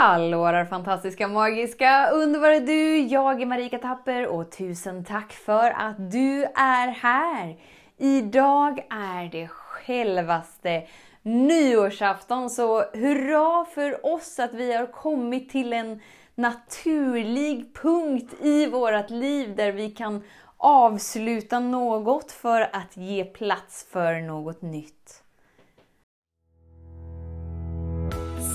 Hallå där fantastiska, magiska, underbara du! Jag är Marika Tapper och tusen tack för att du är här! Idag är det självaste nyårsafton, så hurra för oss att vi har kommit till en naturlig punkt i vårt liv där vi kan avsluta något för att ge plats för något nytt.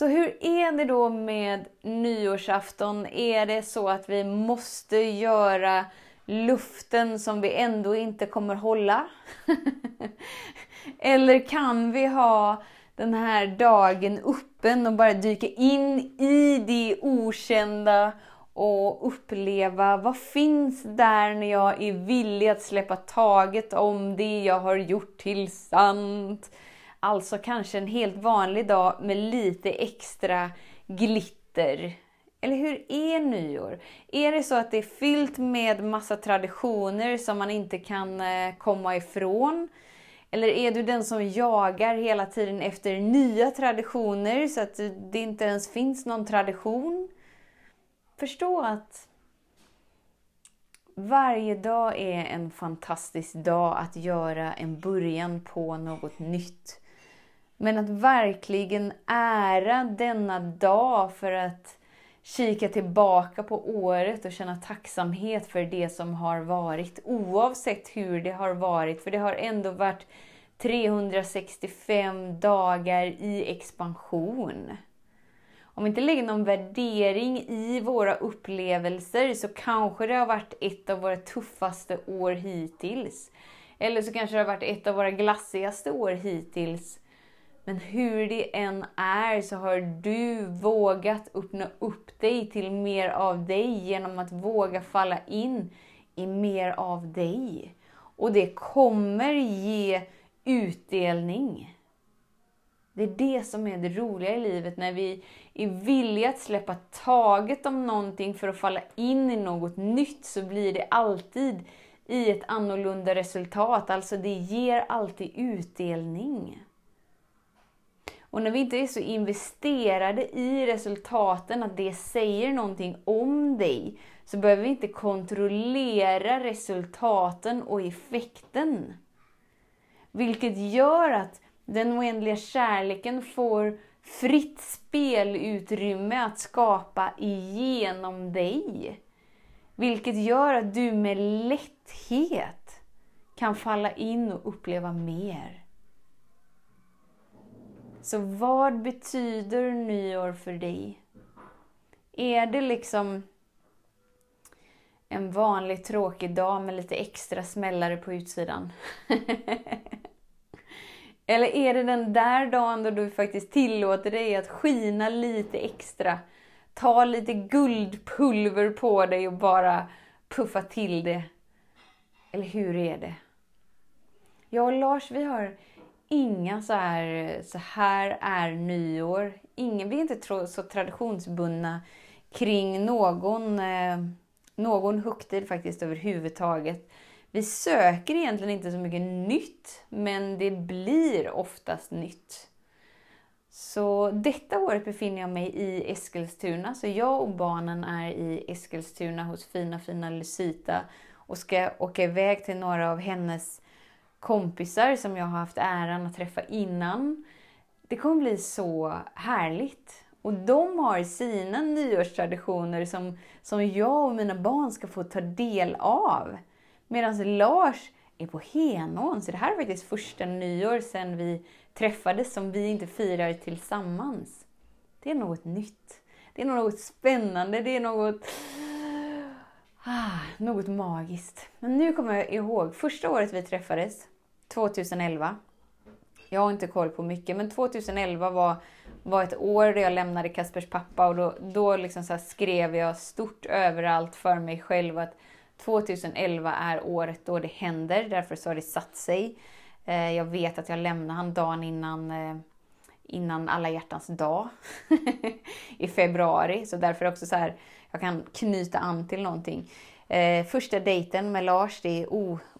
Så hur är det då med nyårsafton? Är det så att vi måste göra luften som vi ändå inte kommer hålla? Eller kan vi ha den här dagen öppen och bara dyka in i det okända och uppleva vad finns där när jag är villig att släppa taget om det jag har gjort till sant? Alltså kanske en helt vanlig dag med lite extra glitter. Eller hur är nyår? Är det så att det är fyllt med massa traditioner som man inte kan eh, komma ifrån? Eller är du den som jagar hela tiden efter nya traditioner så att det inte ens finns någon tradition? Förstå att varje dag är en fantastisk dag att göra en början på något nytt. Men att verkligen ära denna dag för att kika tillbaka på året och känna tacksamhet för det som har varit. Oavsett hur det har varit. För det har ändå varit 365 dagar i expansion. Om vi inte lägger någon värdering i våra upplevelser så kanske det har varit ett av våra tuffaste år hittills. Eller så kanske det har varit ett av våra glassigaste år hittills. Men hur det än är så har du vågat öppna upp dig till mer av dig genom att våga falla in i mer av dig. Och det kommer ge utdelning. Det är det som är det roliga i livet, när vi är villiga att släppa taget om någonting för att falla in i något nytt så blir det alltid i ett annorlunda resultat. Alltså det ger alltid utdelning. Och när vi inte är så investerade i resultaten, att det säger någonting om dig, så behöver vi inte kontrollera resultaten och effekten. Vilket gör att den oändliga kärleken får fritt spelutrymme att skapa igenom dig. Vilket gör att du med lätthet kan falla in och uppleva mer. Så vad betyder nyår för dig? Är det liksom en vanlig tråkig dag med lite extra smällare på utsidan? Eller är det den där dagen då du faktiskt tillåter dig att skina lite extra? Ta lite guldpulver på dig och bara puffa till det. Eller hur är det? Jag och Lars, vi har inga så här, så här är nyår. Ingen, vi är inte så traditionsbundna kring någon, eh, någon högtid faktiskt överhuvudtaget. Vi söker egentligen inte så mycket nytt, men det blir oftast nytt. Så detta året befinner jag mig i Eskilstuna, så jag och barnen är i Eskilstuna hos fina, fina Lucita och ska åka iväg till några av hennes kompisar som jag har haft äran att träffa innan. Det kommer bli så härligt. Och de har sina nyårstraditioner som, som jag och mina barn ska få ta del av. Medan Lars är på Henån, så det här är faktiskt första nyår sedan vi träffades som vi inte firar tillsammans. Det är något nytt. Det är något spännande, det är något Ah, något magiskt. Men nu kommer jag ihåg första året vi träffades, 2011. Jag har inte koll på mycket, men 2011 var, var ett år där jag lämnade Kaspers pappa och då, då liksom så skrev jag stort överallt för mig själv att 2011 är året då det händer, därför så har det satt sig. Eh, jag vet att jag lämnade han dagen innan, eh, innan alla hjärtans dag i februari, så därför också så här, jag kan knyta an till någonting. Eh, första dejten med Lars, det är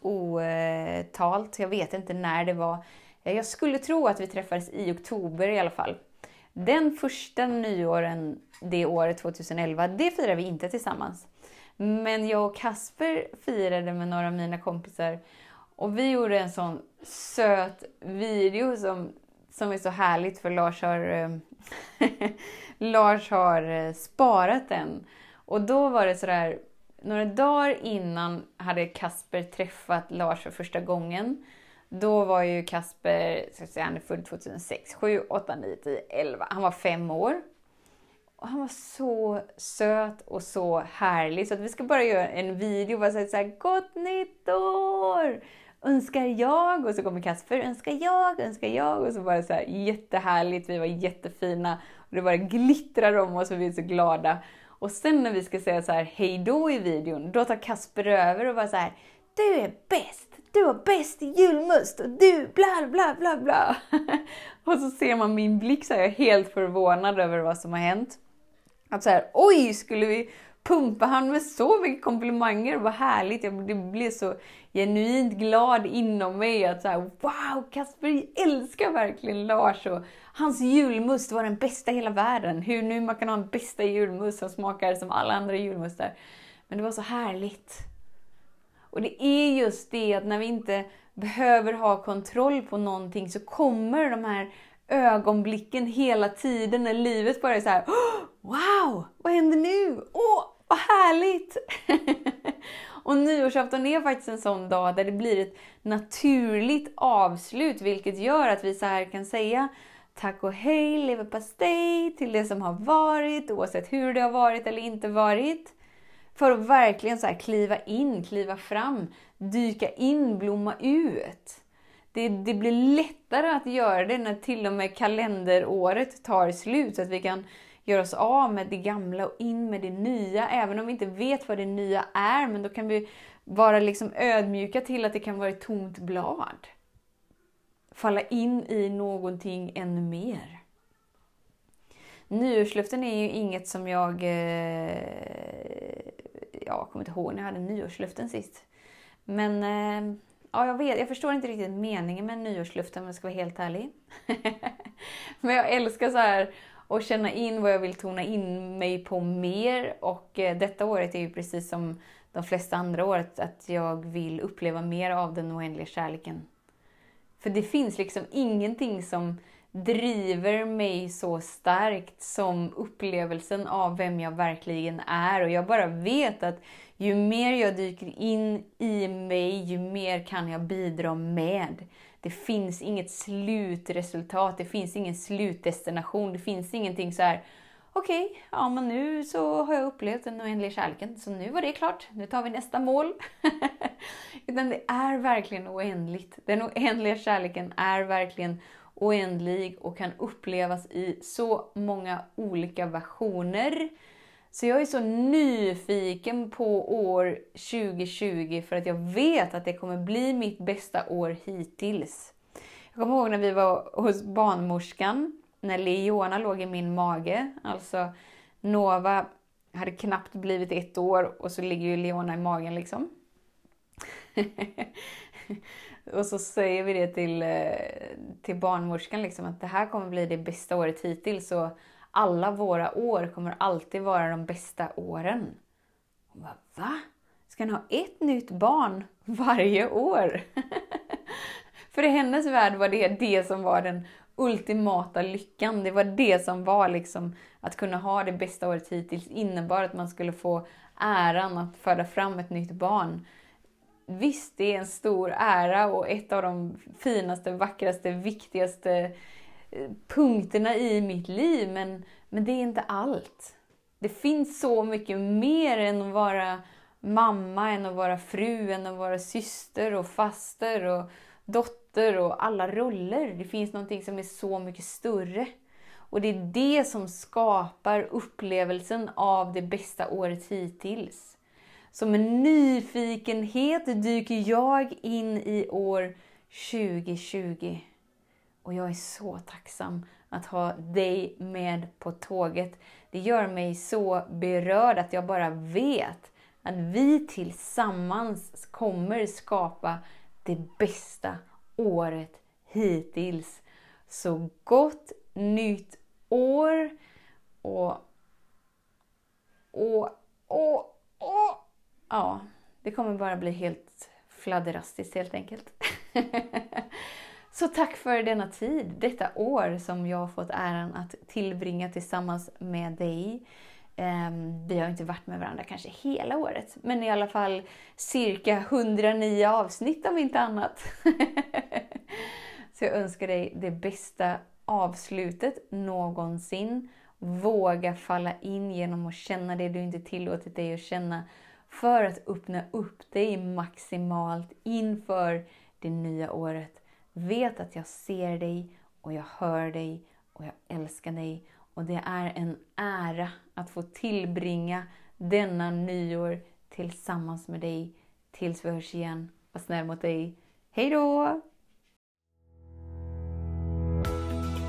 otalt. Jag vet inte när det var. Eh, jag skulle tro att vi träffades i oktober i alla fall. Den första nyåren det året, 2011, det firade vi inte tillsammans. Men jag och Kasper firade med några av mina kompisar och vi gjorde en sån söt video som, som är så härligt för Lars har, eh, Lars har eh, sparat den. Och då var det sådär, några dagar innan hade Kasper träffat Lars för första gången. Då var ju Kasper, ska säga, han är född 2006, 7, 8, 9, 10, 11. Han var fem år. Och han var så söt och så härlig. Så att vi ska bara göra en video och bara säga så här, Gott nytt år! Önskar jag. Och så kommer Kasper, önskar jag, önskar jag. Och så var det så här jättehärligt. Vi var jättefina. Och det bara glittrar om oss och vi är så glada. Och sen när vi ska säga så här hej då i videon, då tar Kasper över och bara så här, Du är bäst! Du har bäst julmust och du bla bla bla bla. och så ser man min blick så här, jag är helt förvånad över vad som har hänt. Att så här, oj, skulle vi pumpar han med så mycket komplimanger? Vad härligt! Jag blev så genuint glad inom mig att så här, wow, Kasper älskar verkligen Lars och hans julmust var den bästa i hela världen. Hur nu man kan ha en bästa julmust som smakar som alla andra julmustar. Men det var så härligt. Och det är just det att när vi inte behöver ha kontroll på någonting så kommer de här ögonblicken hela tiden när livet bara är så här, Wow! Vad händer nu? Åh, vad härligt! och nyårsafton är faktiskt en sån dag där det blir ett naturligt avslut, vilket gör att vi så här kan säga tack och hej, leverpastej till det som har varit, oavsett hur det har varit eller inte varit. För att verkligen så kliva in, kliva fram, dyka in, blomma ut. Det, det, blir lättare att göra det när till och med kalenderåret tar slut, så att vi kan göra oss av med det gamla och in med det nya, även om vi inte vet vad det nya är. Men då kan vi vara liksom ödmjuka till att det kan vara ett tomt blad. Falla in i någonting ännu mer. Nyårslöften är ju inget som jag... Eh, jag kommer inte ihåg när jag hade nyårslöften sist. Men eh, ja, jag, vet, jag förstår inte riktigt meningen med nyårslöften om jag ska vara helt ärlig. Men jag älskar så här och känna in vad jag vill tona in mig på mer. Och eh, detta året är ju precis som de flesta andra året att jag vill uppleva mer av den oändliga kärleken. För det finns liksom ingenting som driver mig så starkt som upplevelsen av vem jag verkligen är. Och jag bara vet att ju mer jag dyker in i mig, ju mer kan jag bidra med. Det finns inget slutresultat, det finns ingen slutdestination, det finns ingenting så här okej, okay, ja men nu så har jag upplevt den oändliga kärleken, så nu var det klart, nu tar vi nästa mål. Utan det är verkligen oändligt. Den oändliga kärleken är verkligen oändlig och kan upplevas i så många olika versioner. Så jag är så nyfiken på år 2020 för att jag vet att det kommer bli mitt bästa år hittills. Jag kommer ihåg när vi var hos barnmorskan, när Leona låg i min mage. Alltså Nova hade knappt blivit ett år och så ligger ju Leona i magen liksom. och så säger vi det till, eh, till barnmorskan liksom att det här kommer bli det bästa året hittills. Så alla våra år kommer alltid vara de bästa åren. Hon bara, va? Ska ni ha ett nytt barn varje år? För i hennes värld var det det som var den ultimata lyckan. Det var det som var liksom att kunna ha det bästa året hittills innebar att man skulle få äran att föda fram ett nytt barn. Visst, det är en stor ära och ett av de finaste, vackraste, viktigaste eh, punkterna i mitt liv, men, men det är inte allt. Det finns så mycket mer än att vara mamma, än att vara fru, än att vara syster och faster och dotter och alla roller. Det finns någonting som är så mycket större. Och det är det som skapar upplevelsen av det bästa året hittills. Som en nyfikenhet dyker jag in i år 2020. Och jag är så tacksam att ha dig med på tåget. Det gör mig så berörd att jag bara vet att vi tillsammans kommer skapa det bästa året hittills. Så gott nytt år! Och, och, och, och. Ja, det kommer bara bli helt fladderastiskt helt enkelt. Så tack för denna tid, detta år som jag har fått äran att tillbringa tillsammans med dig. Ehm, vi har inte varit med varandra kanske hela året, men i alla fall cirka 109 avsnitt om inte annat. Så jag önskar dig det bästa avslutet någonsin. Våga falla in genom att känna det du inte tillåtit dig att känna för att öppna upp dig maximalt inför det nya året. Vet att jag ser dig och jag hör dig och jag älskar dig. Och det är en ära att få tillbringa denna nyår tillsammans med dig. Tills vi hörs igen. Var snäll mot dig. Hej då!